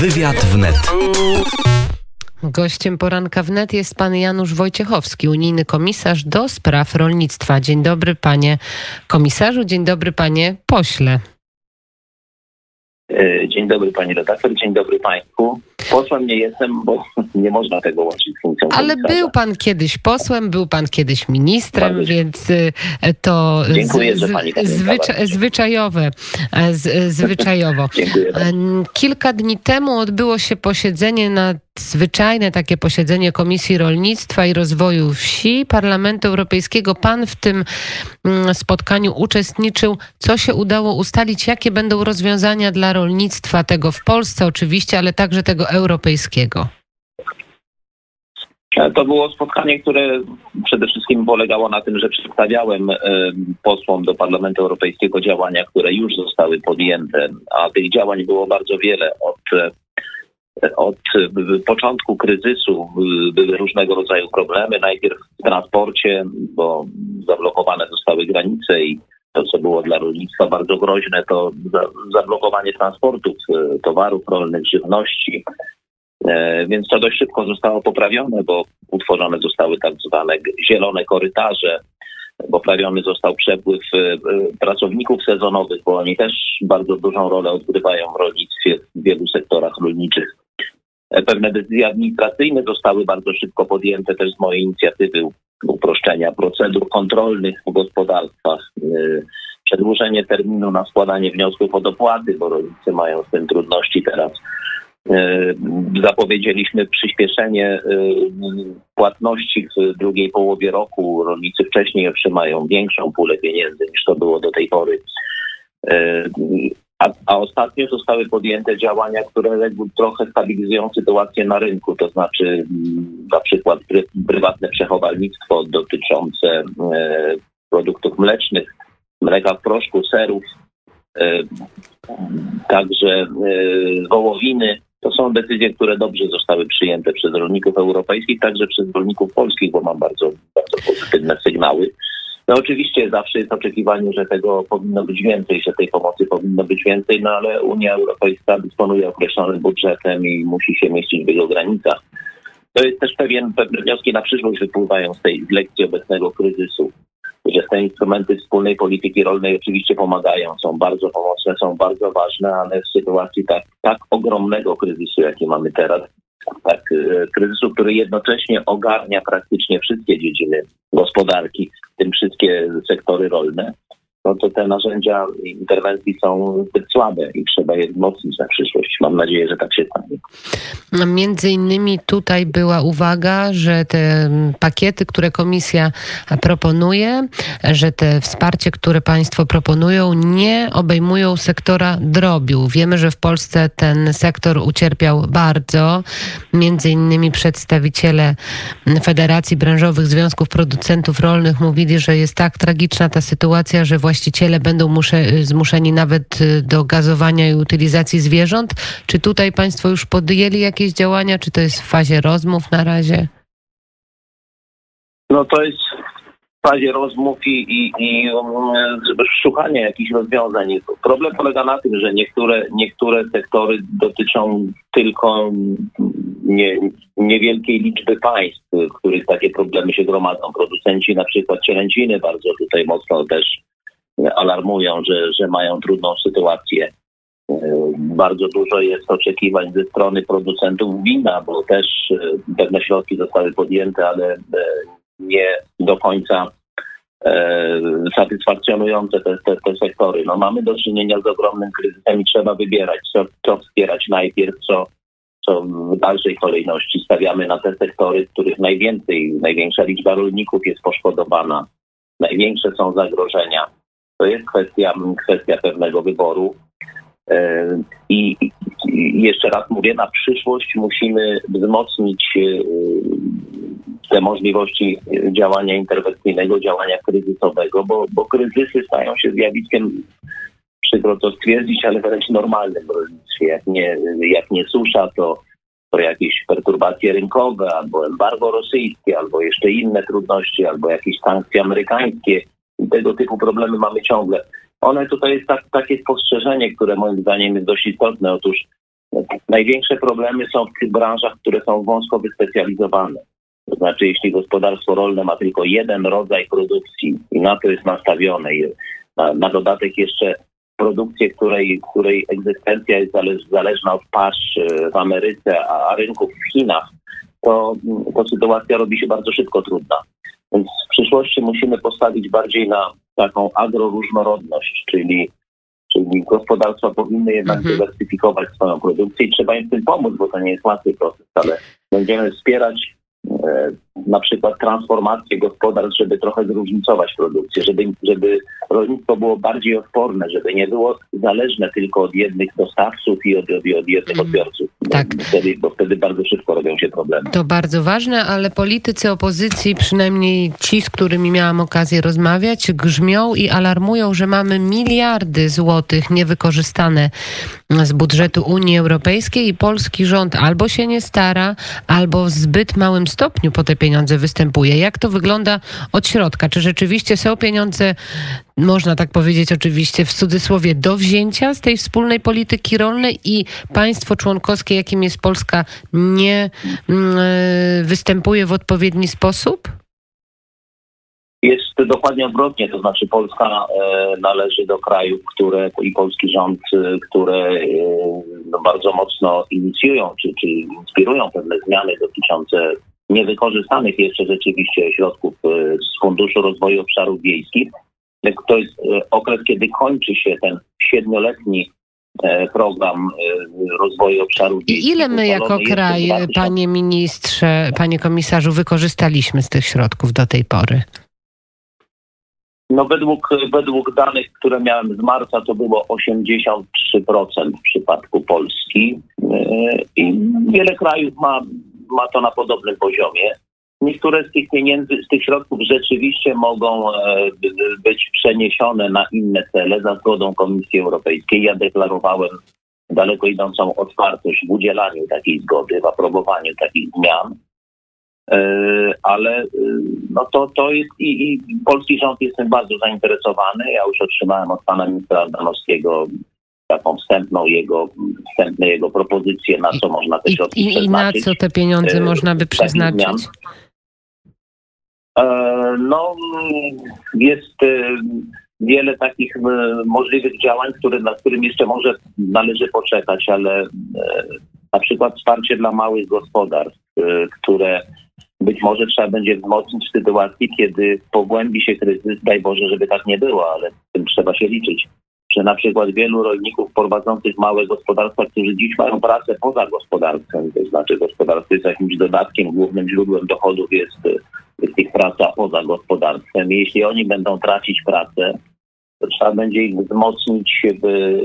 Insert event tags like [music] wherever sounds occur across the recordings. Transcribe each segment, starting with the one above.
Wywiad wnet. Gościem poranka wnet jest pan Janusz Wojciechowski, unijny komisarz do spraw rolnictwa. Dzień dobry panie komisarzu, dzień dobry panie pośle. E, dzień dobry pani redaktor, dzień dobry państwu. Posłem nie jestem, bo [laughs] nie można tego łączyć z funkcją Ale był pan kiedyś posłem, był pan kiedyś ministrem, Bardzo więc y, to Dziękuję, pani pamięta zwycza, zwyczajowe. e, Z, zwyczajowo. [laughs] Bardzo. Em, Kilka dni temu odbyło się posiedzenie nadzwyczajne, takie posiedzenie Komisji Rolnictwa i Rozwoju Wsi Parlamentu Europejskiego. Pan w tym mm, spotkaniu uczestniczył. Co się udało ustalić? Jakie będą rozwiązania dla rolnictwa tego w Polsce oczywiście, ale także tego europejskiego? E, To było spotkanie, które przede wszystkim polegało na tym, że przedstawiałem e, posłom do Parlamentu Europejskiego działania, które już zostały podjęte, a tych działań było bardzo wiele. Od, e, od początku kryzysu były różnego rodzaju problemy. Najpierw w transporcie, bo zablokowane zostały granice i to, co było dla rolnictwa bardzo groźne, to za- zablokowanie transportów e, towarów rolnych, żywności. E, Więc to dość szybko zostało poprawione, bo utworzone zostały tak zwane zielone korytarze, poprawiony został przepływ e, pracowników sezonowych, bo oni też bardzo dużą rolę odgrywają w rolnictwie w wielu sektorach rolniczych. Pewne decyzje administracyjne zostały bardzo szybko podjęte też z mojej inicjatywy uproszczenia procedur kontrolnych w gospodarstwach, e, przedłużenie terminu na składanie wniosków o dopłaty, bo rolnicy mają z tym trudności teraz. E, Zapowiedzieliśmy przyspieszenie e, płatności w drugiej połowie roku. Rolnicy wcześniej otrzymają większą pulę pieniędzy niż to było do tej pory. A, a ostatnio zostały podjęte działania, które trochę stabilizują sytuację na rynku, to znaczy mm, na przykład pry, prywatne przechowalnictwo dotyczące e, produktów mlecznych, mleka w proszku, serów, e, także e, wołowiny. To są decyzje, które dobrze zostały przyjęte przez rolników europejskich, także przez rolników polskich, bo mam bardzo, bardzo pozytywne sygnały. No oczywiście zawsze jest oczekiwanie, że tego powinno być więcej, że tej pomocy powinno być więcej, no ale Unia Europejska dysponuje określonym budżetem i musi się mieścić w jego granicach. To jest też pewien, pewne wnioski na przyszłość wypływają z tej z lekcji obecnego kryzysu że te instrumenty wspólnej polityki rolnej oczywiście pomagają, są bardzo pomocne, są bardzo ważne, ale w sytuacji tak, tak ogromnego kryzysu, jaki mamy teraz, tak, e, kryzysu, który jednocześnie ogarnia praktycznie wszystkie dziedziny gospodarki, tym wszystkie sektory rolne, no to te narzędzia interwencji są zbyt słabe i trzeba je wzmocnić na przyszłość. Mam nadzieję, że tak się stanie. Między innymi tutaj była uwaga, że te pakiety, które komisja proponuje, że te wsparcie, które państwo proponują, nie obejmują sektora drobiu. Wiemy, że w Polsce ten sektor ucierpiał bardzo. Między innymi przedstawiciele Federacji Branżowych Związków Producentów Rolnych mówili, że jest tak tragiczna ta sytuacja, że właściciele będą musze, zmuszeni nawet y, do gazowania i utylizacji zwierząt. Czy tutaj państwo już podjęli jakieś działania, czy to jest w fazie rozmów na razie? No to jest w fazie rozmów i, i, i um, szukania jakichś rozwiązań. Problem polega na tym, że niektóre, niektóre sektory dotyczą tylko nie, niewielkiej liczby państw, w których takie problemy się gromadzą. Producenci na przykład cielęciny bardzo tutaj mocno też alarmują, że, że mają trudną sytuację. Bardzo dużo jest oczekiwań ze strony producentów wina, bo też e, pewne środki zostały podjęte, ale e, nie do końca e, satysfakcjonujące te, te, te sektory. No, mamy do czynienia z ogromnym kryzysem i trzeba wybierać, co, co wspierać najpierw, co, co w dalszej kolejności stawiamy na te sektory, w których najwięcej, największa liczba rolników jest poszkodowana, największe są zagrożenia. To jest kwestia, kwestia pewnego wyboru. E, I, I jeszcze raz mówię, na przyszłość musimy wzmocnić e, te możliwości działania interwencyjnego, działania kryzysowego, bo, bo kryzysy stają się zjawiskiem, przykro to stwierdzić, ale wręcz normalnym w rolnictwie. Jak nie, jak nie susza, to, to jakieś perturbacje rynkowe, albo embargo rosyjskie, albo jeszcze inne trudności, albo jakieś sankcje amerykańskie. Tego typu problemy mamy ciągle. One tutaj jest tak, takie spostrzeżenie, które moim zdaniem jest dość istotne. Otóż największe problemy są w tych branżach, które są wąsko wyspecjalizowane. To znaczy, jeśli gospodarstwo rolne ma tylko jeden rodzaj produkcji i na to jest nastawione, na, na dodatek jeszcze produkcję, której, której egzystencja jest zależ, zależna od pasz w Ameryce, a, rynków w Chinach, to, to sytuacja robi się bardzo szybko trudna. Więc w przyszłości musimy postawić bardziej na taką agroróżnorodność, czyli, czyli gospodarstwa powinny jednak mhm. dywersyfikować swoją produkcję i trzeba im w tym pomóc, bo to nie jest łatwy proces, ale będziemy wspierać na przykład transformację gospodarstw, żeby trochę zróżnicować produkcję, żeby, żeby rolnictwo było bardziej odporne, żeby nie było zależne tylko od jednych dostawców i od, od, od jednych mm. odbiorców. Tak. Bo wtedy, bo wtedy bardzo szybko robią się problemy. To bardzo ważne, ale politycy opozycji, przynajmniej ci, z którymi miałam okazję rozmawiać, grzmią i alarmują, że mamy miliardy złotych niewykorzystane z budżetu Unii Europejskiej i polski rząd albo się nie stara, albo w zbyt małym stopniu po te pieniądze występuje. Jak to wygląda od środka? Czy rzeczywiście są pieniądze, można tak powiedzieć oczywiście w cudzysłowie, do wzięcia z tej wspólnej polityki rolnej i państwo członkowskie, jakim jest Polska, nie mm, e, występuje w odpowiedni sposób? Jest dokładnie odwrotnie, to znaczy Polska e, należy do krajów, które i polski rząd, e, które e, no, bardzo mocno inicjują czy, czy inspirują pewne zmiany dotyczące niewykorzystanych jeszcze rzeczywiście środków z Funduszu Rozwoju Obszarów Wiejskich. To jest okres, kiedy kończy się ten siedmioletni program rozwoju obszarów wiejskich. I ile my jako kraj, panie ministrze, panie komisarzu, wykorzystaliśmy z tych środków do tej pory? No według, według danych, które miałem z marca, to było 83% w przypadku Polski i wiele krajów ma, ma to na podobnym poziomie. Niektóre z tych pieniędzy, z tych środków rzeczywiście mogą e, być przeniesione na inne cele za zgodą Komisji Europejskiej. Ja deklarowałem daleko idącą otwartość w udzielaniu takiej zgody, w aprobowaniu takich zmian. E, ale e, no to, to jest i, i polski rząd jest tym bardzo zainteresowany. Ja już otrzymałem od pana ministra Danowskiego taką wstępną jego, wstępne jego propozycje, na co można te środki I, przeznaczyć. I na co te pieniądze e, można by przeznaczyć? No, jest wiele takich możliwych działań, które, nad którym jeszcze może należy poczekać, ale na przykład wsparcie dla małych gospodarstw, które być może trzeba będzie wzmocnić w sytuacji, kiedy pogłębi się kryzys. Daj Boże, żeby tak nie było, ale z tym trzeba się liczyć. Że na przykład wielu rolników prowadzących małe gospodarstwa, którzy dziś mają pracę poza gospodarstwem, to znaczy gospodarstwo jest jakimś dodatkiem, głównym źródłem dochodów jest, jest ich praca poza gospodarstwem. I jeśli oni będą tracić pracę, to trzeba będzie ich wzmocnić,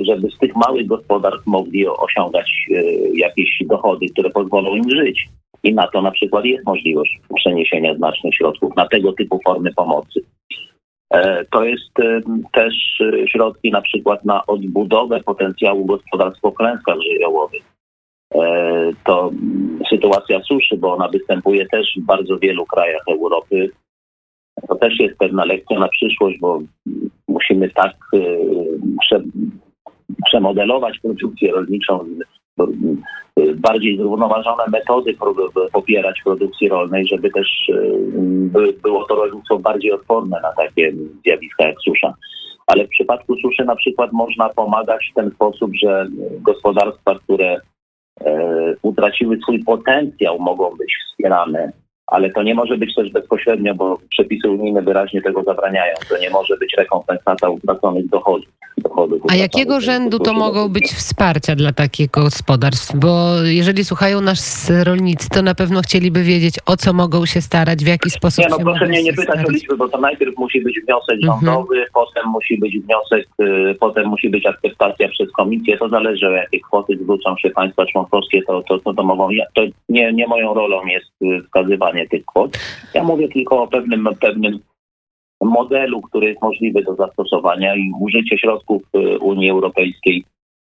żeby, z tych małych gospodarstw mogli osiągać e, jakieś dochody, które pozwolą im żyć. I na to na przykład jest możliwość przeniesienia znacznych środków na tego typu formy pomocy. E, to jest e, też środki na przykład na odbudowę potencjału gospodarstw po klęskach żywiołowych. To sytuacja suszy, bo ona występuje też w bardzo wielu krajach Europy. To też jest pewna lekcja na przyszłość, bo musimy tak prze, przemodelować produkcję rolniczą, bardziej zrównoważone metody popierać produkcji rolnej, żeby też było to rolnictwo bardziej odporne na takie zjawiska jak susza. Ale w przypadku suszy na przykład można pomagać w ten sposób, że gospodarstwa, które utraciły swój potencjał, mogą być wspierane ale to nie może być też bezpośrednio, bo przepisy unijne wyraźnie tego zabraniają. To nie może być rekompensata utraconych dochodów. A jakiego rzędu to mogą być wsparcia dla takich gospodarstw? Bo jeżeli słuchają nas rolnicy, to na pewno chcieliby wiedzieć, o co mogą się starać, w jaki sposób nie, no, proszę mnie nie pytać o liczby, bo to najpierw musi być wniosek mhm. rządowy, potem musi być wniosek, y, potem musi być akceptacja przez komisję. To zależy, o jakie kwoty zwrócą się państwa członkowskie, to, to, to, to mogą, to nie, nie moją rolą jest y, wskazywanie tych kwot. Ja mówię tylko o pewnym, pewnym modelu, który jest możliwy do zastosowania i użycie środków y, Unii Europejskiej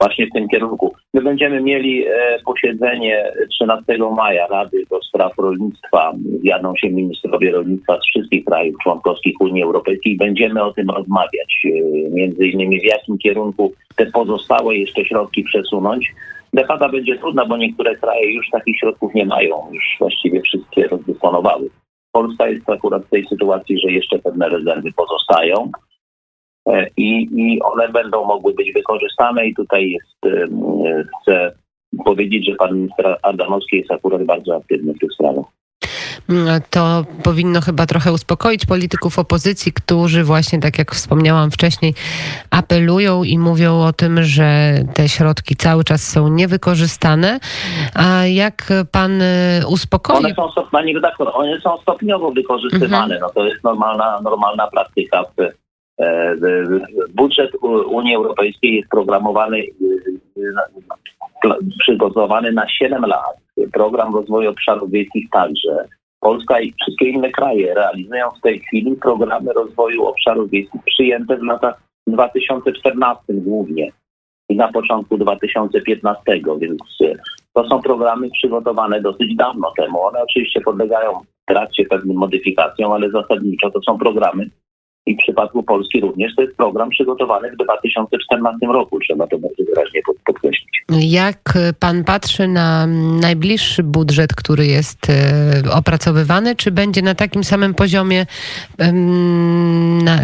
właśnie w tym kierunku. My będziemy mieli e, posiedzenie 13 maja Rady do Spraw Rolnictwa. Zjadą się ministrowie rolnictwa z wszystkich krajów członkowskich Unii Europejskiej. Będziemy o tym rozmawiać, e, między innymi w jakim kierunku te pozostałe jeszcze środki przesunąć. Debata będzie trudna, bo niektóre kraje już takich środków nie mają, już właściwie wszystkie rozdysponowały. Polska jest akurat w tej sytuacji, że jeszcze pewne rezerwy pozostają. E, i, i one będą mogły być wykorzystane i tutaj jest, chcę powiedzieć, że pan minister Adamowski jest akurat bardzo aktywny w tych sprawach. To powinno chyba trochę uspokoić polityków opozycji, którzy właśnie, tak jak wspomniałam wcześniej, apelują i mówią o tym, że te środki cały czas są niewykorzystane. A jak pan y, uspokoi? One są, redaktor, one są stopniowo wykorzystywane. Mhm. No to jest normalna, normalna praktyka w E, budżet Unii Europejskiej jest programowany, e, przygotowany na 7 lat. Program rozwoju obszarów wiejskich także. Polska i wszystkie inne kraje realizują w tej chwili programy rozwoju obszarów wiejskich przyjęte w latach 2014 głównie i na początku 2015, więc e, to są programy przygotowane dosyć dawno temu. One oczywiście podlegają w trakcie pewnym modyfikacjom, ale zasadniczo to są programy, i w przypadku Polski również to jest program przygotowany w 2014 roku. Trzeba to bardzo wyraźnie podkreślić. Jak pan patrzy na najbliższy budżet, który jest e, opracowywany, czy będzie na takim samym poziomie, na,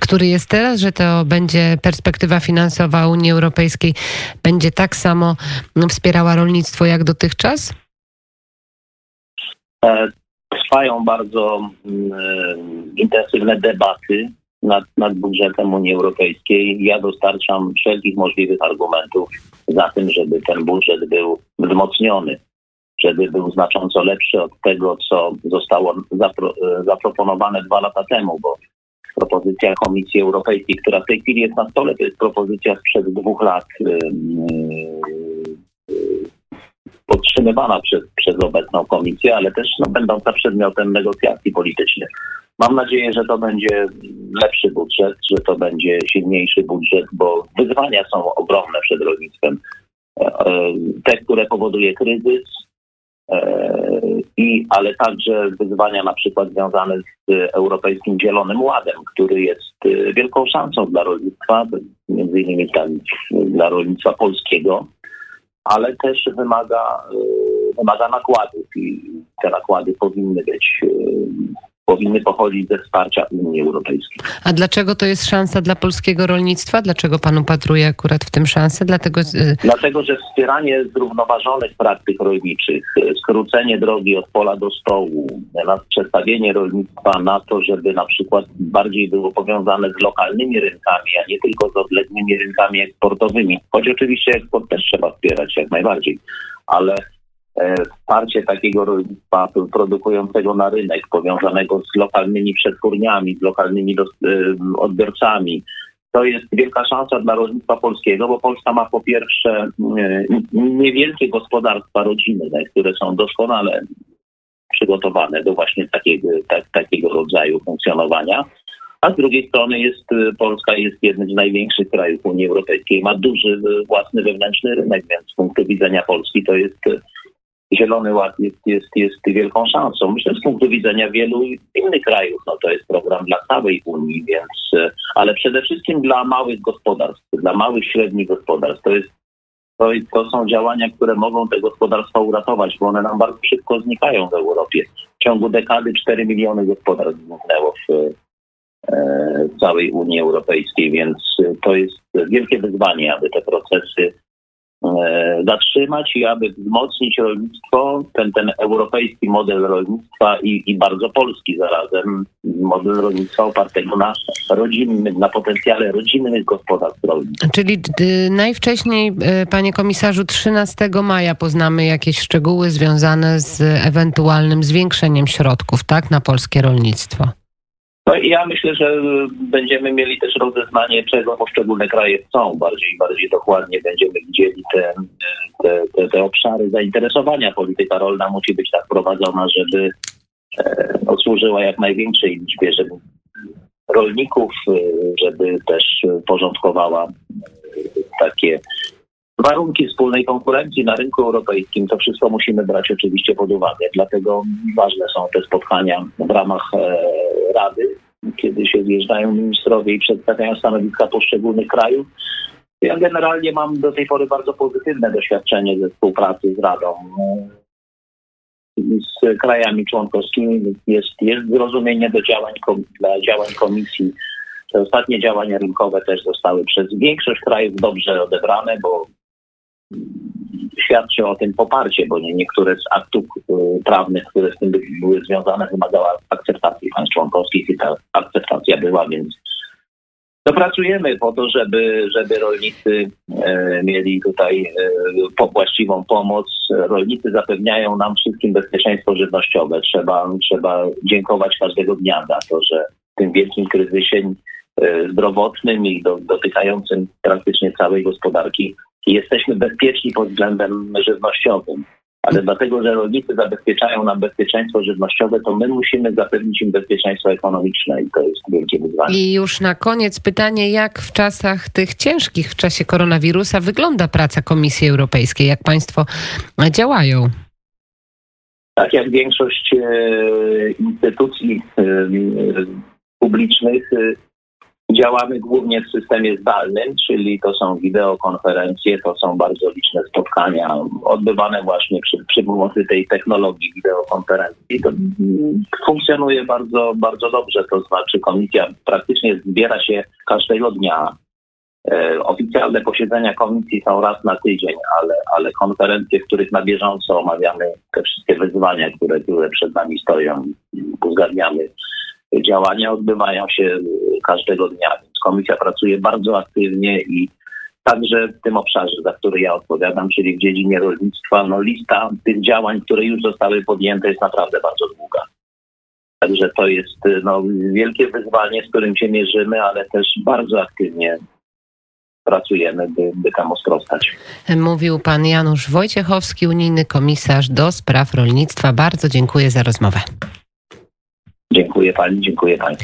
który jest teraz, że to będzie perspektywa finansowa Unii Europejskiej, będzie tak samo wspierała rolnictwo jak dotychczas? E, trwają bardzo mm, e, intensywne debaty nad, nad budżetem Unii Europejskiej. Ja dostarczam wszelkich możliwych argumentów za tym, żeby ten budżet był wzmocniony, żeby był znacząco lepszy od tego, co zostało zapro, e, zaproponowane dwa lata temu, bo propozycja Komisji Europejskiej, która w tej chwili jest na stole, to jest propozycja sprzed dwóch lat podtrzymywana przez, przez obecną komisję, ale też no, będąca przedmiotem negocjacji politycznych. Mam nadzieję, że to będzie lepszy budżet, że to będzie silniejszy budżet, bo wyzwania są ogromne przed rolnictwem. E, te, które powoduje kryzys, e, i, ale także wyzwania na przykład związane z Europejskim Zielonym Ładem, który jest e, wielką szansą dla rolnictwa, między innymi dla rolnictwa polskiego, ale też wymaga, y, wymaga nakładów i te nakłady powinny być y, powinny pochodzić ze wsparcia Unii Europejskiej. A dlaczego to jest szansa dla polskiego rolnictwa? Dlaczego pan upatruje akurat w tym szansę? Dlatego, Dlatego że wspieranie zrównoważonych praktyk rolniczych, skrócenie drogi od pola do stołu, przestawienie rolnictwa na to, żeby na przykład bardziej było powiązane z lokalnymi rynkami, a nie tylko z odległymi rynkami eksportowymi. Choć oczywiście eksport też trzeba wspierać jak najbardziej, ale wsparcie takiego rolnictwa produkującego na rynek, powiązanego z lokalnymi przetwórniami, z lokalnymi e, odbiorcami. To jest wielka szansa dla rolnictwa polskiego, bo Polska ma po pierwsze e, niewielkie gospodarstwa rodzinne, które są doskonale przygotowane do właśnie takiego, tak, takiego rodzaju funkcjonowania. A z drugiej strony jest Polska jest jednym z największych krajów Unii Europejskiej, ma duży własny wewnętrzny rynek, więc z punktu widzenia Polski to jest Zielony Ład jest, jest, jest wielką szansą. Myślę, z punktu widzenia wielu innych krajów, no to jest program dla całej Unii, więc, e, ale przede wszystkim dla małych gospodarstw, dla małych, średnich gospodarstw. To jest to, to są działania, które mogą te gospodarstwa uratować, bo one nam bardzo szybko znikają w Europie. W ciągu dekady 4 miliony gospodarstw zniknęło w, e, w całej Unii Europejskiej, więc to jest wielkie wyzwanie, aby te procesy zatrzymać i aby wzmocnić rolnictwo, ten, ten europejski model rolnictwa i, i bardzo polski zarazem model rolnictwa opartego na rodzinnym, na potencjale rodzinnych gospodarstw rolnych. Czyli y, najwcześniej, y, panie komisarzu, 13 maja poznamy jakieś szczegóły związane z ewentualnym zwiększeniem środków, tak, na polskie rolnictwo. No i ja myślę, że będziemy mieli też rozeznanie, czego poszczególne kraje chcą. Bardziej bardziej dokładnie będziemy widzieli te, te, te, te obszary zainteresowania. Polityka rolna musi być tak prowadzona, żeby e, służyła jak największej liczbie żeby rolników, e, żeby też porządkowała e, takie warunki wspólnej konkurencji na rynku europejskim. To wszystko musimy brać oczywiście pod uwagę. Dlatego ważne są te spotkania w ramach e, Rady, kiedy się zjeżdżają ministrowie i przedstawiają stanowiska poszczególnych krajów. Ja generalnie mam do tej pory bardzo pozytywne doświadczenie ze współpracy z Radą. Z krajami członkowskimi jest, jest zrozumienie do działań, dla działań komisji. Te ostatnie działania rynkowe też zostały przez większość krajów dobrze odebrane, bo świadczy o tym poparcie, bo nie, niektóre z aktów y, prawnych, które z tym były związane, wymagały akceptacji państw członkowskich i ta akceptacja była, więc Dopracujemy po to, żeby, żeby rolnicy e, mieli tutaj e, właściwą pomoc. Rolnicy zapewniają nam wszystkim bezpieczeństwo żywnościowe. Trzeba, trzeba dziękować każdego dnia za to, że w tym wielkim kryzysie e, zdrowotnym i do, dotykającym praktycznie całej gospodarki jesteśmy bezpieczni pod względem żywnościowym ale dlatego, że rolnicy zabezpieczają nam bezpieczeństwo żywnościowe, to my musimy zapewnić im bezpieczeństwo ekonomiczne i to jest wielkie wyzwanie. I już na koniec pytanie, jak w czasach tych ciężkich, w czasie koronawirusa wygląda praca Komisji Europejskiej? Jak Państwo działają? Tak jak większość e, instytucji e, publicznych, e, Działamy głównie w systemie zdalnym, czyli to są wideokonferencje, to są bardzo liczne spotkania odbywane właśnie przy, przy pomocy tej technologii wideokonferencji. To funkcjonuje bardzo, bardzo dobrze, to znaczy komisja praktycznie zbiera się każdego dnia. E, oficjalne posiedzenia komisji są raz na tydzień, ale, ale konferencje, w których na bieżąco omawiamy te wszystkie wyzwania, które, które przed nami stoją, uzgadniamy działania odbywają się każdego dnia, więc komisja pracuje bardzo aktywnie i także w tym obszarze, za który ja odpowiadam, czyli w dziedzinie rolnictwa, no lista tych działań, które już zostały podjęte jest naprawdę bardzo długa. Także to jest no, wielkie wyzwanie, z którym się mierzymy, ale też bardzo aktywnie pracujemy, by, by temu sprostać. Mówił pan Janusz Wojciechowski, unijny komisarz do spraw rolnictwa. Bardzo dziękuję za rozmowę. Dziękuję pani, dziękuję pani.